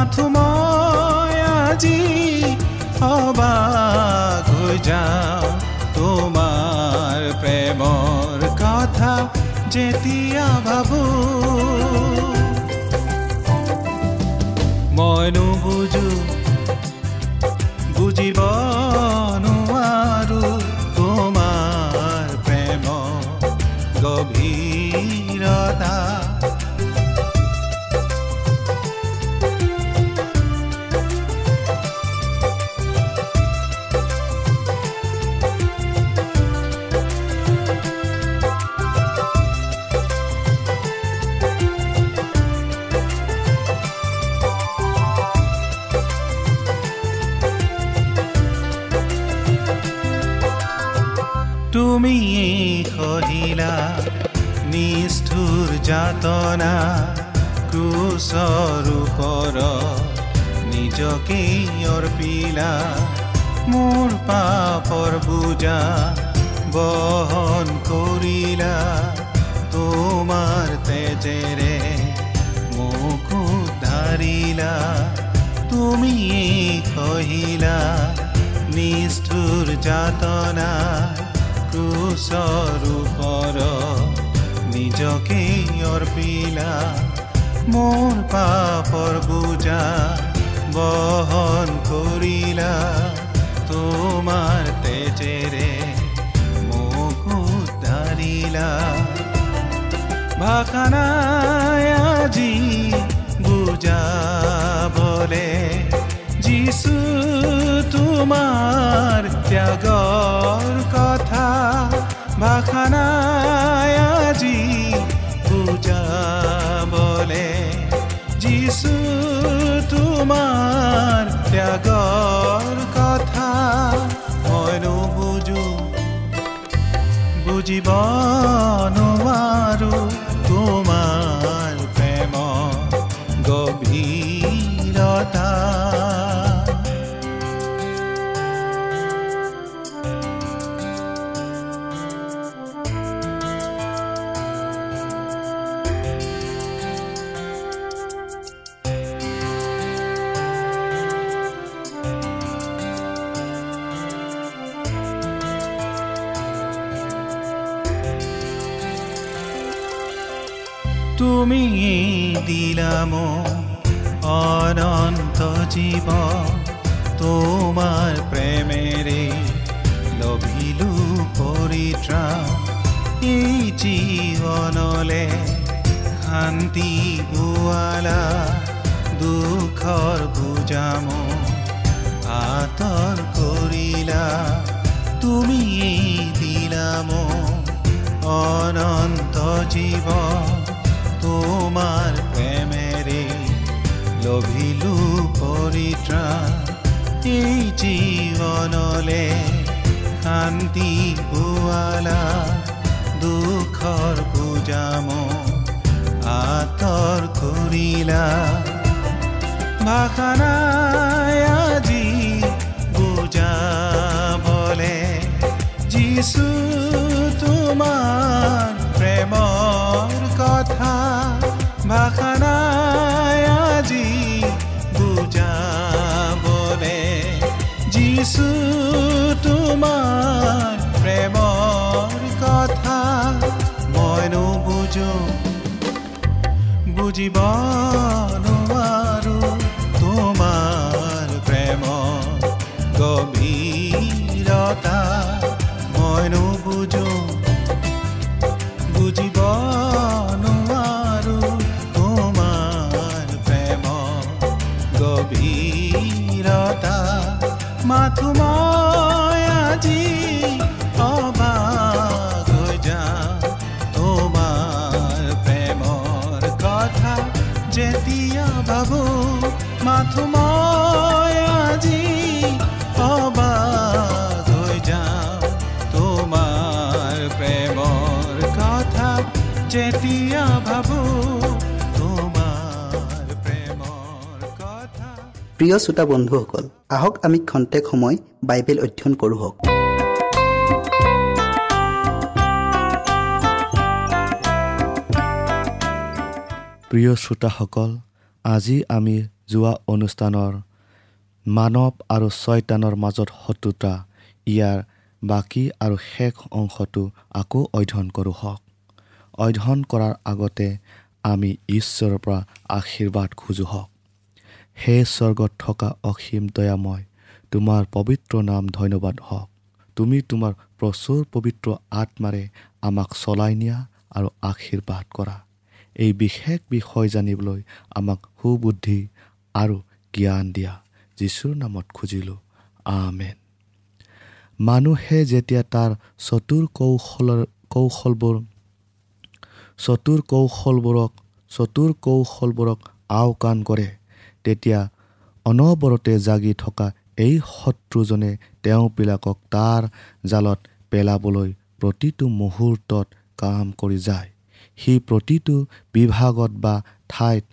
মাথো মই আজি অবাক হৈ যাওঁ। তোমাৰ প্ৰেমৰ কথা যেতিয়া ভাবো তুমি সহিলা নিষ্ঠুৰ যাতনা ক্ৰুচৰ নিজকে অৰ্পিলা মোৰ পাপৰ বুজা বহন কৰিলা তোমাৰ তেজেৰে মোক উদ্ধাৰিলা তুমি সহিলা নিষ্ঠুৰ যাতনা ক্ৰুচৰ ওপৰ নিজকে অৰ্পিলা মোৰ পাপৰ বুজা বহন কৰিলা তোমাৰ তেজেৰে মোক উদ্ধাৰিলা ভাষা নাই আজি বুজাবলে যিছু তোমাৰ ত্যাগৰ কথা ভাষা নাই আজি বুজাবলে যিছু তোমাৰ ত্যাগৰ কথা মই নুবুজো বুজিব নোৱাৰো তুমি দিলাম অনন্ত জীৱ তোমাৰ প্ৰেমেৰে লভিলো পৰিত্ৰাণ এই জীৱনলে শান্তি বোৱালা দুখৰ বুজাম আঁতৰ কৰিলা তুমি দিলাম অনন্ত জীৱ তোমাৰ প্ৰেমেৰে লভিলো পৰিত্ৰা এই জীৱনলে শান্তি পোৱালা দুখৰ পূজাম আঁতৰ কৰিলা ভাষা নাই আজি বুজাবলে যিছু তোমাৰ প্ৰেমৰ ভাষা নাই আজি বুজাবলে যিছু তোমাৰ প্ৰেমৰ কথা মই নুবুজো বুজিব নোৱাৰো তোমাৰ প্ৰেম গভীৰতা মই নুবুজো মই আজি তোমাৰ প্ৰেমৰ কথা যেতিয়া তোমাৰ প্ৰেমৰ কথা যেতিয়া তোমাৰ প্ৰেমৰ কথা প্ৰিয় শ্ৰোতা বন্ধুসকল আহক আমি খন্তেক সময় বাইবেল অধ্যয়ন কৰোঁ প্ৰিয় শ্ৰোতাসকল আজি আমি যোৱা অনুষ্ঠানৰ মানৱ আৰু ছয়তানৰ মাজত শত্ৰুতা ইয়াৰ বাকী আৰু শেষ অংশটো আকৌ অধ্যয়ন কৰোঁ হওক। অধ্যয়ন কৰাৰ আগতে আমি ঈশ্বৰৰ পৰা আশীৰ্বাদ খোজোঁ হওক। হে স্বৰ্গত থকা অসীম দয়াময় তোমাৰ পবিত্ৰ নাম ধন্যবাদ হওক। তুমি তোমাৰ প্ৰচুৰ পবিত্ৰ আত্মাৰে আমাক চলাই নিয়া আৰু আশীৰ্বাদ কৰা। এই বিশেষ বিষয় জানিবলৈ আমাক সুবুদ্ধি আৰু জ্ঞান দিয়া যীশুৰ নামত খুজিলোঁ। আমেন। মানুহে যেতিয়া তাৰ চতুৰ কৌশলৰ কৌশলবোৰ চতুৰ কৌশলবোৰক চতুৰ কৌশলবোৰক আওকাণ কৰে তেতিয়া অনবৰতে জাগি থকা এই শত্ৰুজনে তেওঁবিলাকক তাৰ জালত পেলাবলৈ প্ৰতিটো মুহূৰ্তত কাম কৰি যায়। সি প্ৰতিটো বিভাগত বা ঠাইত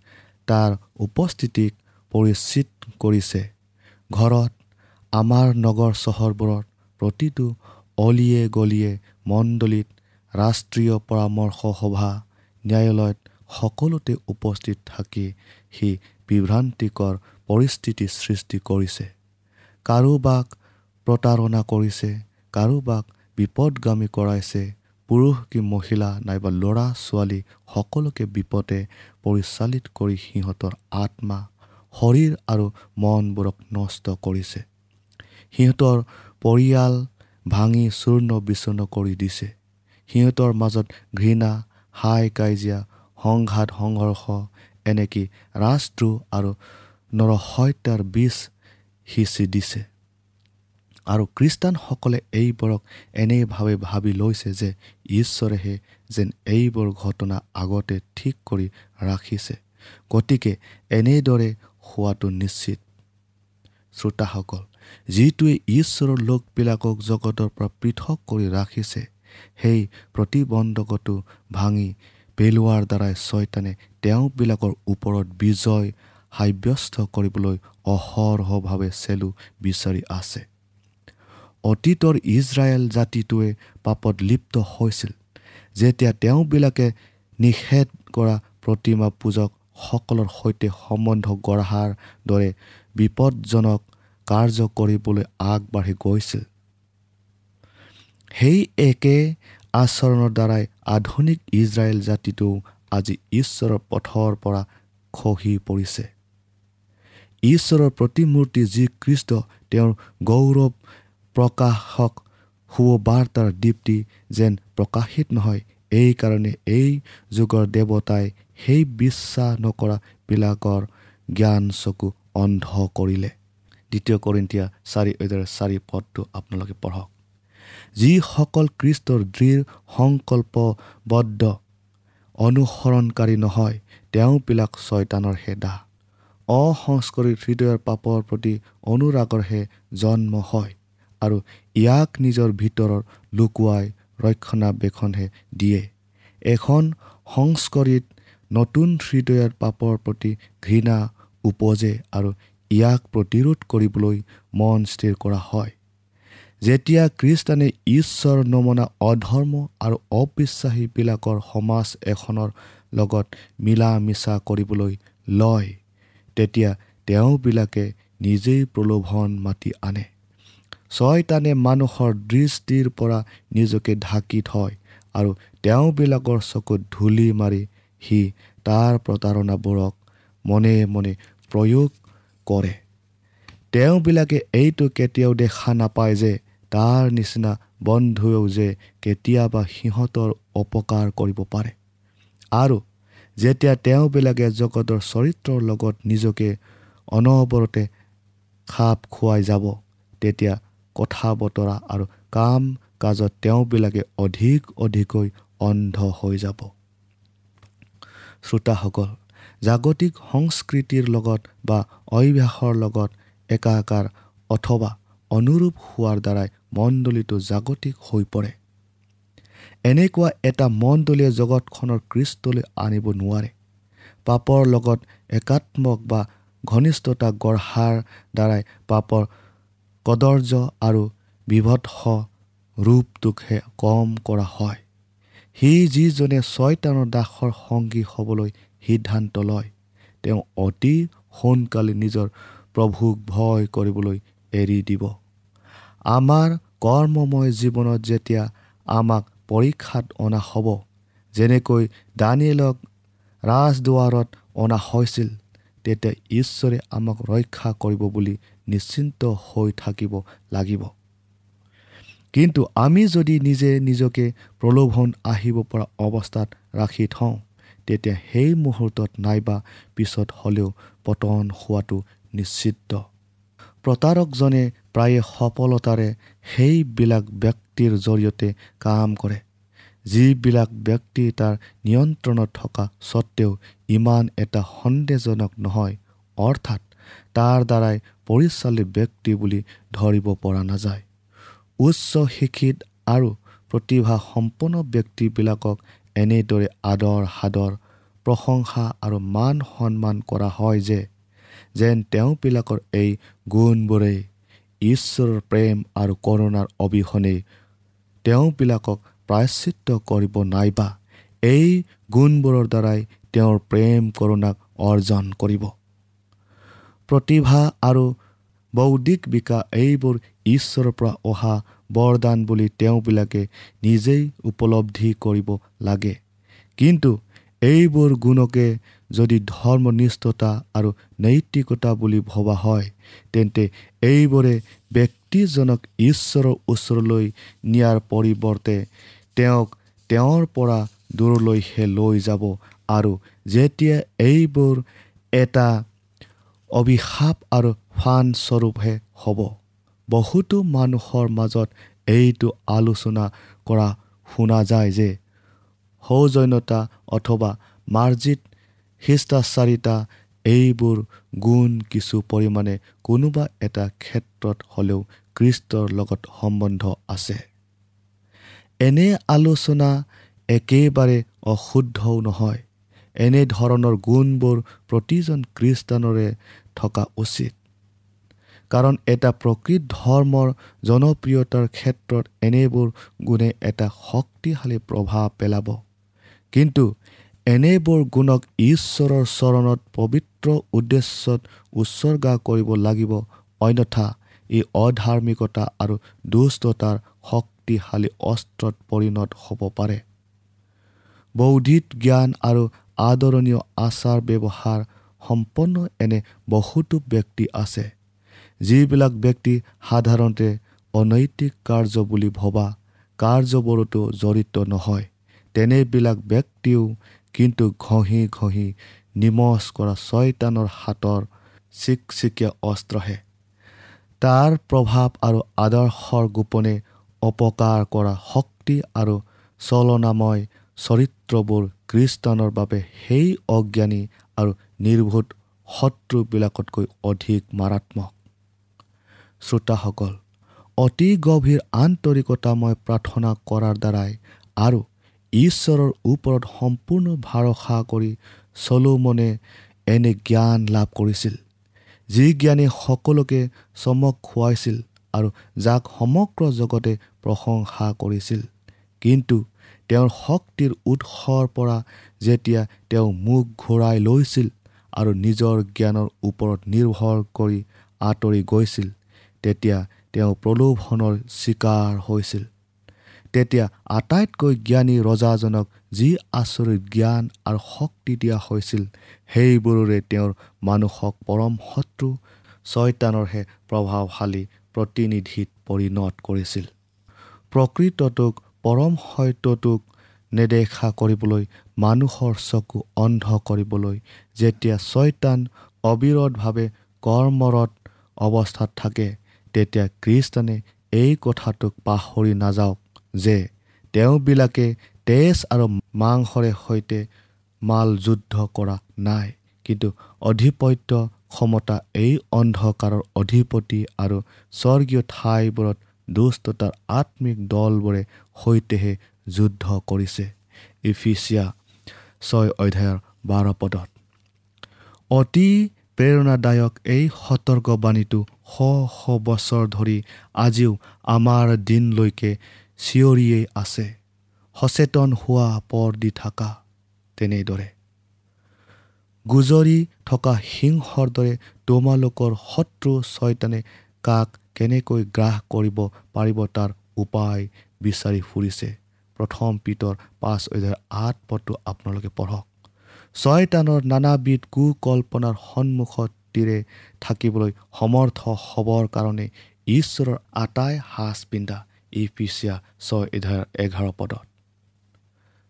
তাৰ উপস্থিতিক পৰিচিত কৰিছে। ঘৰত আমাৰ নগৰ চহৰবোৰত প্ৰতিটো অলিয়ে গলিয়ে মণ্ডলীত ৰাষ্ট্ৰীয় পৰামৰ্শ সভা ন্যায়ালয়ত সকলোতে উপস্থিত থাকি সি বিভ্ৰান্তিকৰ পৰিস্থিতি সৃষ্টি কৰিছে। কাৰোবাক প্ৰতাৰণা কৰিছে কাৰোবাক বিপদগামী কৰাইছে। পুৰুষ কি মহিলা নাইবা ল'ৰা ছোৱালী সকলোকে বিপদে পৰিচালিত কৰি সিহঁতৰ আত্মা শৰীৰ আৰু মনবোৰক নষ্ট কৰিছে। সিহঁতৰ পৰিয়াল ভাঙি চূৰ্ণ বিচূৰ্ণ কৰি দিছে। সিহঁতৰ মাজত ঘৃণা হাই কাজিয়া সংঘাত সংঘৰ্ষ এনেকৈ ৰাষ্ট্ৰ আৰু নৰহত্যাৰ বীজ সিঁচি দিছে। আৰু খ্ৰীষ্টানসকলে এইবোৰক এনেভাৱে ভাবি লৈছে যে ঈশ্বৰেহে যেন এইবোৰ ঘটনা আগতে ঠিক কৰি ৰাখিছে। গতিকে এনেদৰে হোৱাটো নিশ্চিত। শ্ৰোতাসকল যিটোৱে ঈশ্বৰৰ লোকবিলাকক জগতৰ পৰা পৃথক কৰি ৰাখিছে সেই প্ৰতিবন্ধকটো ভাঙি পেলোৱাৰ দ্বাৰাই ছয়তানে তেওঁবিলাকৰ ওপৰত বিজয় সাব্যস্ত কৰিবলৈ অহৰহভাৱে চেলু বিচাৰি আছে। অতীতৰ ইজৰাইল জাতিটোৱে পাপত লিপ্ত হৈছিল যেতিয়া তেওঁবিলাকে নিষেধ কৰা প্ৰতিমা পূজকসকলৰ সৈতে সম্বন্ধ গঢ়াৰ দৰে বিপদজনক কাৰ্য কৰিবলৈ আগবাঢ়ি গৈছিল। সেই একে আচৰণৰ দ্বাৰাই আধুনিক ইজৰাইল জাতিটো আজি ঈশ্বৰৰ পথৰ পৰা খহি পৰিছে। ঈশ্বৰৰ প্ৰতিমূৰ্তি যি খ্ৰীষ্ট তেওঁৰ গৌৰৱ প্ৰকাশক সুবাৰ্তাৰ দীপ্তি যেন প্ৰকাশিত নহয় এইকাৰণে এই যুগৰ দেৱতাই সেই বিশ্বাস নকৰাবিলাকৰ জ্ঞান চকু অন্ধ কৰিলে। দ্বিতীয় কৰিন্তীয়া চাৰি চাৰি পদটো আপোনালোকে পঢ়ক। যিসকল খ্ৰীষ্টৰ দৃঢ় সংকল্পবদ্ধ অনুসৰণকাৰী নহয় তেওঁবিলাক ছয়তানৰ হেদা। অসংস্কৃত হৃদয়ৰ পাপৰ প্ৰতি অনুৰাগৰহে জন্ম হয় আৰু ইয়াক নিজৰ ভিতৰৰ লুকুৱাই ৰক্ষণাবেক্ষণহে দিয়ে। এখন সংস্কৰিত নতুন হৃদয়ৰ পাপৰ প্ৰতি ঘৃণা উপজে আৰু ইয়াক প্ৰতিৰোধ কৰিবলৈ মন স্থিৰ কৰা হয়। যেতিয়া খ্ৰীষ্টানে ঈশ্বৰ নমনা অধৰ্ম আৰু অবিশ্বাসীবিলাকৰ সমাজ এখনৰ লগত মিলা মিছা কৰিবলৈ লয় তেতিয়া তেওঁবিলাকে নিজেই প্ৰলোভন মাতি আনে। ছয়তানে মানুহৰ দৃষ্টিৰ পৰা নিজকে ঢাকি থয় আৰু তেওঁবিলাকৰ চকুত ধূলি মাৰি সি তাৰ প্ৰতাৰণাবোৰক মনে মনে প্ৰয়োগ কৰে। তেওঁবিলাকে এইটো কেতিয়াও দেখা নাপায় যে তাৰ নিচিনা বন্ধুৱেও যে কেতিয়াবা সিহঁতৰ অপকাৰ কৰিব পাৰে। আৰু যেতিয়া তেওঁবিলাকে জগতৰ চৰিত্ৰৰ লগত নিজকে অনবৰতে খাপ খুৱাই যাব তেতিয়া কথা বতৰা আৰু কাম কাজত তেওঁবিলাকে অধিক অধিককৈ অন্ধ হৈ যাব। শ্ৰোতাসকল জাগতিক সংস্কৃতিৰ লগত বা অভ্যাসৰ লগত একাকাৰ অথবা অনুৰূপ হোৱাৰ দ্বাৰাই মণ্ডলীটো জাগতিক হৈ পৰে। এনেকুৱা এটা মণ্ডলীয়ে জগতখনৰ কৃষ্টলৈ আনিব নোৱাৰে। পাপৰ লগত একাত্মক বা ঘনিষ্ঠতা গঢ়াৰ দ্বাৰাই পাপৰ কদৰ্য আৰু বিভৎস ৰূপটোকহে কম কৰা হয়। সি যিজনে ছয়তানৰ দাসৰ সংগী হ'বলৈ সিদ্ধান্ত লয় তেওঁ অতি সোনকালে নিজৰ প্ৰভুক ভয় কৰিবলৈ এৰি দিব। আমাৰ কৰ্মময় জীৱনত যেতিয়া আমাক পৰীক্ষাত অনা হ'ব যেনেকৈ দানিয়েলক ৰাজদুৱাৰত অনা হৈছিল তেতিয়া ঈশ্বৰে আমাক ৰক্ষা কৰিব বুলি নিশ্চিন্ত হৈ থাকিব লাগিব। কিন্তু আমি যদি নিজে নিজকে প্ৰলোভন আহিব পৰা অৱস্থাত ৰাখি থওঁ তেতিয়া সেই মুহূৰ্তত নাইবা পিছত হ'লেও পতন হোৱাটো নিশ্চিত। প্ৰতাৰকজনে প্ৰায়ে সফলতাৰে সেইবিলাক ব্যক্তিৰ জৰিয়তে কাম কৰে। যিবিলাক ব্যক্তি তাৰ নিয়ন্ত্ৰণত থকা স্বত্তেও ইমান এটা সন্দেহজনক নহয় অৰ্থাৎ তাৰ দ্বাৰাই পৰিচালিত ব্যক্তি বুলি ধৰিব পৰা নাযায়। উচ্চ শিক্ষিত আৰু প্ৰতিভা সম্পন্ন ব্যক্তিবিলাকক এনেদৰে আদৰ সাদৰ প্ৰশংসা আৰু মান সন্মান কৰা হয় যে যেন তেওঁবিলাকৰ এই গুণবোৰেই ঈশ্বৰৰ প্ৰেম আৰু কৰোণাৰ অবিহনে তেওঁবিলাকক প্ৰায়চিত্ৰ কৰিব নাইবা এই গুণবোৰৰ দ্বাৰাই তেওঁৰ প্ৰেম কৰোণাক অৰ্জন কৰিব। প্ৰতিভা আৰু বৌদ্ধিক বিকাশ এইবোৰ ঈশ্বৰৰ পৰা অহা বৰদান বুলি তেওঁবিলাকে নিজেই উপলব্ধি কৰিব লাগে। কিন্তু এইবোৰ গুণকে যদি ধৰ্মনিষ্ঠতা আৰু নৈতিকতা বুলি ভবা হয় তেন্তে এইবোৰে ব্যক্তিজনক ঈশ্বৰৰ ওচৰলৈ নিয়াৰ পৰিৱৰ্তে তেওঁক তেওঁৰ পৰা দূৰলৈহে লৈ যাব আৰু যেতিয়া এইবোৰ এটা অভিশাপ আৰু ফানস্বৰূপহে হ'ব বহুতো মানুহৰ মাজত এইটো আলোচনা কৰা শুনা যায় যে সৌজন্যতা অথবা মাৰ্জিত শিষ্টাচাৰিতা এইবোৰ গুণ কিছু পৰিমাণে কোনোবা এটা ক্ষেত্ৰত হ'লেও কৃষ্টৰ লগত সম্বন্ধ আছে। এনে আলোচনা একেবাৰে অশুদ্ধও নহয়। এনেধৰণৰ গুণবোৰ প্ৰতিজন খ্ৰীষ্টানৰে থকা উচিত। কাৰণ এটা প্ৰকৃত ধৰ্মৰ জনপ্ৰিয়তাৰ ক্ষেত্ৰত এনেবোৰ গুণে এটা শক্তিশালী প্ৰভাৱ পেলাব। কিন্তু এনেবোৰ গুণক ঈশ্বৰৰ চৰণত পবিত্ৰ উদ্দেশ্যত উৎসৰ্গা কৰিব লাগিব। অন্যথা ই অধাৰ্মিকতা আৰু দুষ্টতাৰ শক্তিশালী অস্ত্ৰত পৰিণত হ'ব পাৰে। বৌদ্ধিক জ্ঞান আৰু আদৰণীয় আচাৰ ব্যৱহাৰ সম্পন্ন এনে বহুতো ব্যক্তি আছে যিবিলাক ব্যক্তি সাধাৰণতে অনৈতিক কাৰ্য বুলি ভবা কাৰ্যবোৰতো জড়িত নহয়। তেনেবিলাক ব্যক্তিও কিন্তু ঘঁহি ঘঁহি নিমজ কৰা ছয়তানৰ হাতৰ চিকচিকীয়া অস্ত্ৰহে। তাৰ প্ৰভাৱ আৰু আদৰ্শৰ গোপনে অপকাৰ কৰা শক্তি আৰু চলনাময় চৰিত্ৰবোৰ খ্ৰীষ্টানৰ বাবে সেই অজ্ঞানী আৰু নিৰ্ভূত শত্ৰুবিলাকতকৈ অধিক মাৰাত্মক। শ্ৰোতাসকল অতি গভীৰ আন্তৰিকতাময় প্ৰাৰ্থনা কৰাৰ দ্বাৰাই আৰু ঈশ্বৰৰ ওপৰত সম্পূৰ্ণ ভৰসা কৰি চলোমনে এনে জ্ঞান লাভ কৰিছিল যি জ্ঞানে সকলোকে চমক খুৱাইছিল আৰু যাক সমগ্ৰ জগতে প্ৰশংসা কৰিছিল। কিন্তু তেওঁৰ শক্তিৰ উৎসৰ পৰা যেতিয়া তেওঁ মুখ ঘূৰাই লৈছিল আৰু নিজৰ জ্ঞানৰ ওপৰত নিৰ্ভৰ কৰি আঁতৰি গৈছিল তেতিয়া তেওঁ প্ৰলোভনৰ চিকাৰ হৈছিল। তেতিয়া আটাইতকৈ জ্ঞানী ৰজাজনক যি আচৰিত জ্ঞান আৰু শক্তি দিয়া হৈছিল সেইবোৰৰে তেওঁৰ মানুহক পৰম শত্ৰু ছয়তানৰহে প্ৰভাৱশালী প্ৰতিনিধিত পৰিণত কৰিছিল। প্ৰকৃতটোক পৰম সত্যটোক নেদেখা কৰিবলৈ মানুহৰ চকু অন্ধ কৰিবলৈ যেতিয়া ছয়তান অবিৰতভাৱে কৰ্মৰত অৱস্থাত থাকে তেতিয়া খ্ৰীষ্টানে এই কথাটোক পাহৰি নাযাওক। যে তেওঁবিলাকে তেজ আৰু মাংসৰে সৈতে মাল যুদ্ধ কৰা নাই। কিন্তু অধিপত্য ক্ষমতা এই অন্ধকাৰৰ অধিপতি আৰু স্বৰ্গীয় ঠাইবোৰত দুষ্টতাৰ আত্মিক দলবোৰে সৈতেহে যুদ্ধ কৰিছে। ইফিচিয়া ছয় অধ্যায়ৰ বাৰ পদত। অতি প্ৰেৰণাদায়ক এই সতৰ্কবাণীটো শ শ বছৰ ধৰি আজিও আমাৰ দিনলৈকে চিঞৰিয়েই আছে সচেতন হোৱা পৰ দি থকা তেনেদৰে। গুজৰি থকা সিংহৰ দৰে তোমালোকৰ শত্ৰু ছয়তানে কাক কেনেকৈ গ্ৰাস কৰিব পাৰিব তাৰ উপায় বিচাৰি ফুৰিছে। প্ৰথম পিতৰ পাঁচ অধ্যায়ৰ আঠ পদটো আপোনালোকে পঢ়ক। ছয়তানৰ নানাবিধ কুকল্পনাৰ সন্মুখত তীৰে থাকিবলৈ সমৰ্থ হ'বৰ কাৰণে ঈশ্বৰৰ আটাই সাজ পিন্ধা। ই পিচিয়া ছয় এঘাৰ এঘাৰ পদত।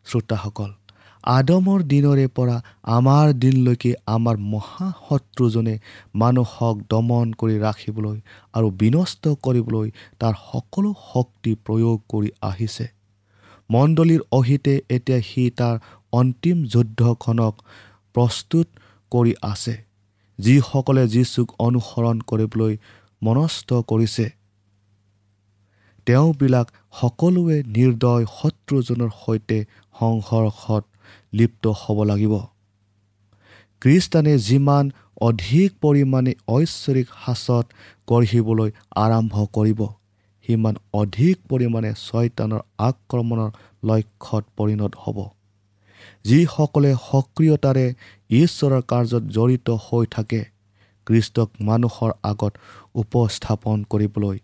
শ্ৰোতাসকল আদমৰ দিনৰে পৰা আমাৰ দিনলৈকে আমাৰ মহাশত্ৰুজনে মানুহক দমন কৰি ৰাখিবলৈ আৰু বিনষ্ট কৰিবলৈ তাৰ সকলো শক্তি প্ৰয়োগ কৰি আহিছে। মণ্ডলীৰ অহিতে এতিয়া সি তাৰ অন্তিম যুদ্ধখনক প্ৰস্তুত কৰি আছে যিসকলে যীচুক অনুসৰণ কৰিবলৈ মনস্থ কৰিছে। তেওঁবিলাক সকলোৱে নিৰ্দয় শত্ৰুজনৰ সৈতে সংঘৰ্ষত লিপ্ত হ'ব লাগিব। খ্ৰীষ্টানে যিমান অধিক পৰিমাণে ঐশ্বৰিক সাঁচত গঢ়িবলৈ আৰম্ভ কৰিব সিমান অধিক পৰিমাণে ছয়তানৰ আক্ৰমণৰ লক্ষ্যত পৰিণত হ'ব। যিসকলে সক্ৰিয়তাৰে ঈশ্বৰৰ কাৰ্যত জড়িত হৈ থাকে খ্ৰীষ্টক মানুহৰ আগত উপস্থাপন কৰিবলৈ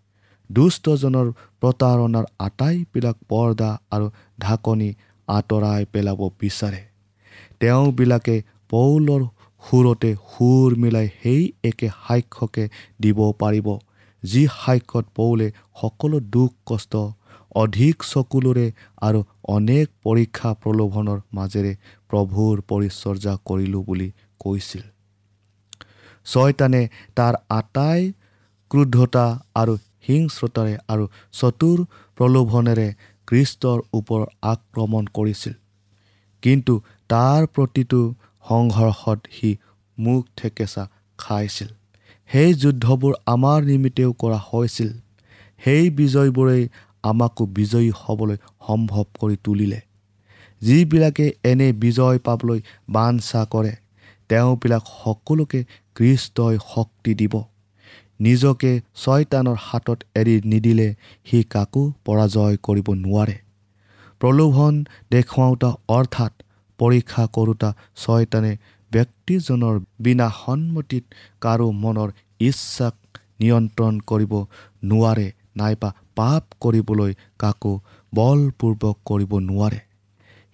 দুষ্টজনৰ প্ৰতাৰণাৰ আটাইবিলাক পৰ্দা আৰু ঢাকনি আঁতৰাই পেলাব বিচাৰে। তেওঁবিলাকে পৌলৰ সুৰতে সুৰ মিলাই সেই একে সাক্ষ্যকে দিব পাৰিব যি সাক্ষ্যত পৌলে সকলো দুখ কষ্ট অধিক চকুলোৰে আৰু অনেক পৰীক্ষা প্ৰলোভনৰ মাজেৰে প্ৰভুৰ পৰিচৰ্যা কৰিলোঁ বুলি কৈছিল। ছয়তানে তাৰ আটাই ক্ৰোধতা আৰু হিংস্ৰতাৰে আৰু চতুৰ প্ৰলোভনেৰে খ্ৰীষ্টৰ ওপৰত আক্ৰমণ কৰিছিল। কিন্তু তাৰ প্ৰতিটো সংঘৰ্ষত সি মুখ থেকেচা খাইছিল। সেই যুদ্ধবোৰ আমাৰ নিমিত্তেও কৰা হৈছিল। সেই বিজয়বোৰেই আমাকো বিজয়ী হ'বলৈ সম্ভৱ কৰি তুলিলে। যিবিলাকে এনে বিজয় পাবলৈ বাঞ্ছা কৰে তেওঁবিলাক সকলোকে কৃষ্টই শক্তি দিব। নিজকে ছয়তানৰ হাতত এৰি নিদিলে সি কাকো পৰাজয় কৰিব নোৱাৰে। প্ৰলোভন দেখুৱাওঁতা অৰ্থাৎ পৰীক্ষা কৰোঁতা ছয়তানে ব্যক্তিজনৰ বিনা সন্মতিত কাৰো মনৰ ইচ্ছাক নিয়ন্ত্ৰণ কৰিব নোৱাৰে নাইবা পাপ কৰিবলৈ কাকো বলপূৰ্বক কৰিব নোৱাৰে।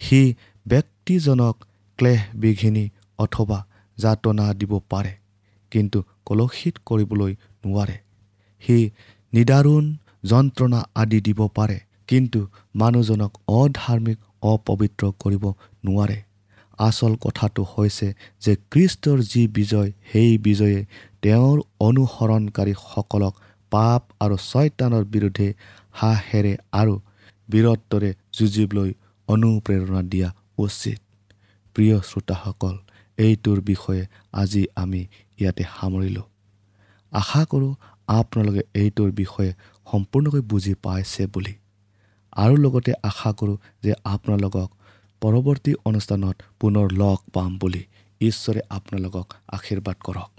সি ব্যক্তিজনক ক্লেহ বিঘিনি অথবা যাতনা দিব পাৰে। কিন্তু কলসিত কৰিবলৈ নোৱাৰে। সি নিদাৰুণ যন্ত্ৰণা আদি দিব পাৰে কিন্তু মানুহজনক অধাৰ্মিক অপবিত্ৰ কৰিব নোৱাৰে। আচল কথাটো হৈছে যে কৃষ্টৰ যি বিজয় সেই বিজয়ে তেওঁৰ অনুসৰণকাৰীসকলক পাপ আৰু ছয়তানৰ বিৰুদ্ধে হাঁহেৰে আৰু বীৰত্বৰে যুঁজিবলৈ অনুপ্ৰেৰণা দিয়া উচিত। প্ৰিয় শ্ৰোতাসকল এইটোৰ বিষয়ে আজি আমি ইয়াতে সামৰিলোঁ। আশা কৰোঁ আপোনালোকে এইটোৰ বিষয়ে সম্পূৰ্ণকৈ বুজি পাইছে বুলি। আৰু লগতে আশা কৰোঁ যে আপোনালোকক পৰৱৰ্তী অনুষ্ঠানত পুনৰ লগ পাম বুলি। ঈশ্বৰে আপোনালোকক আশীৰ্বাদ কৰক।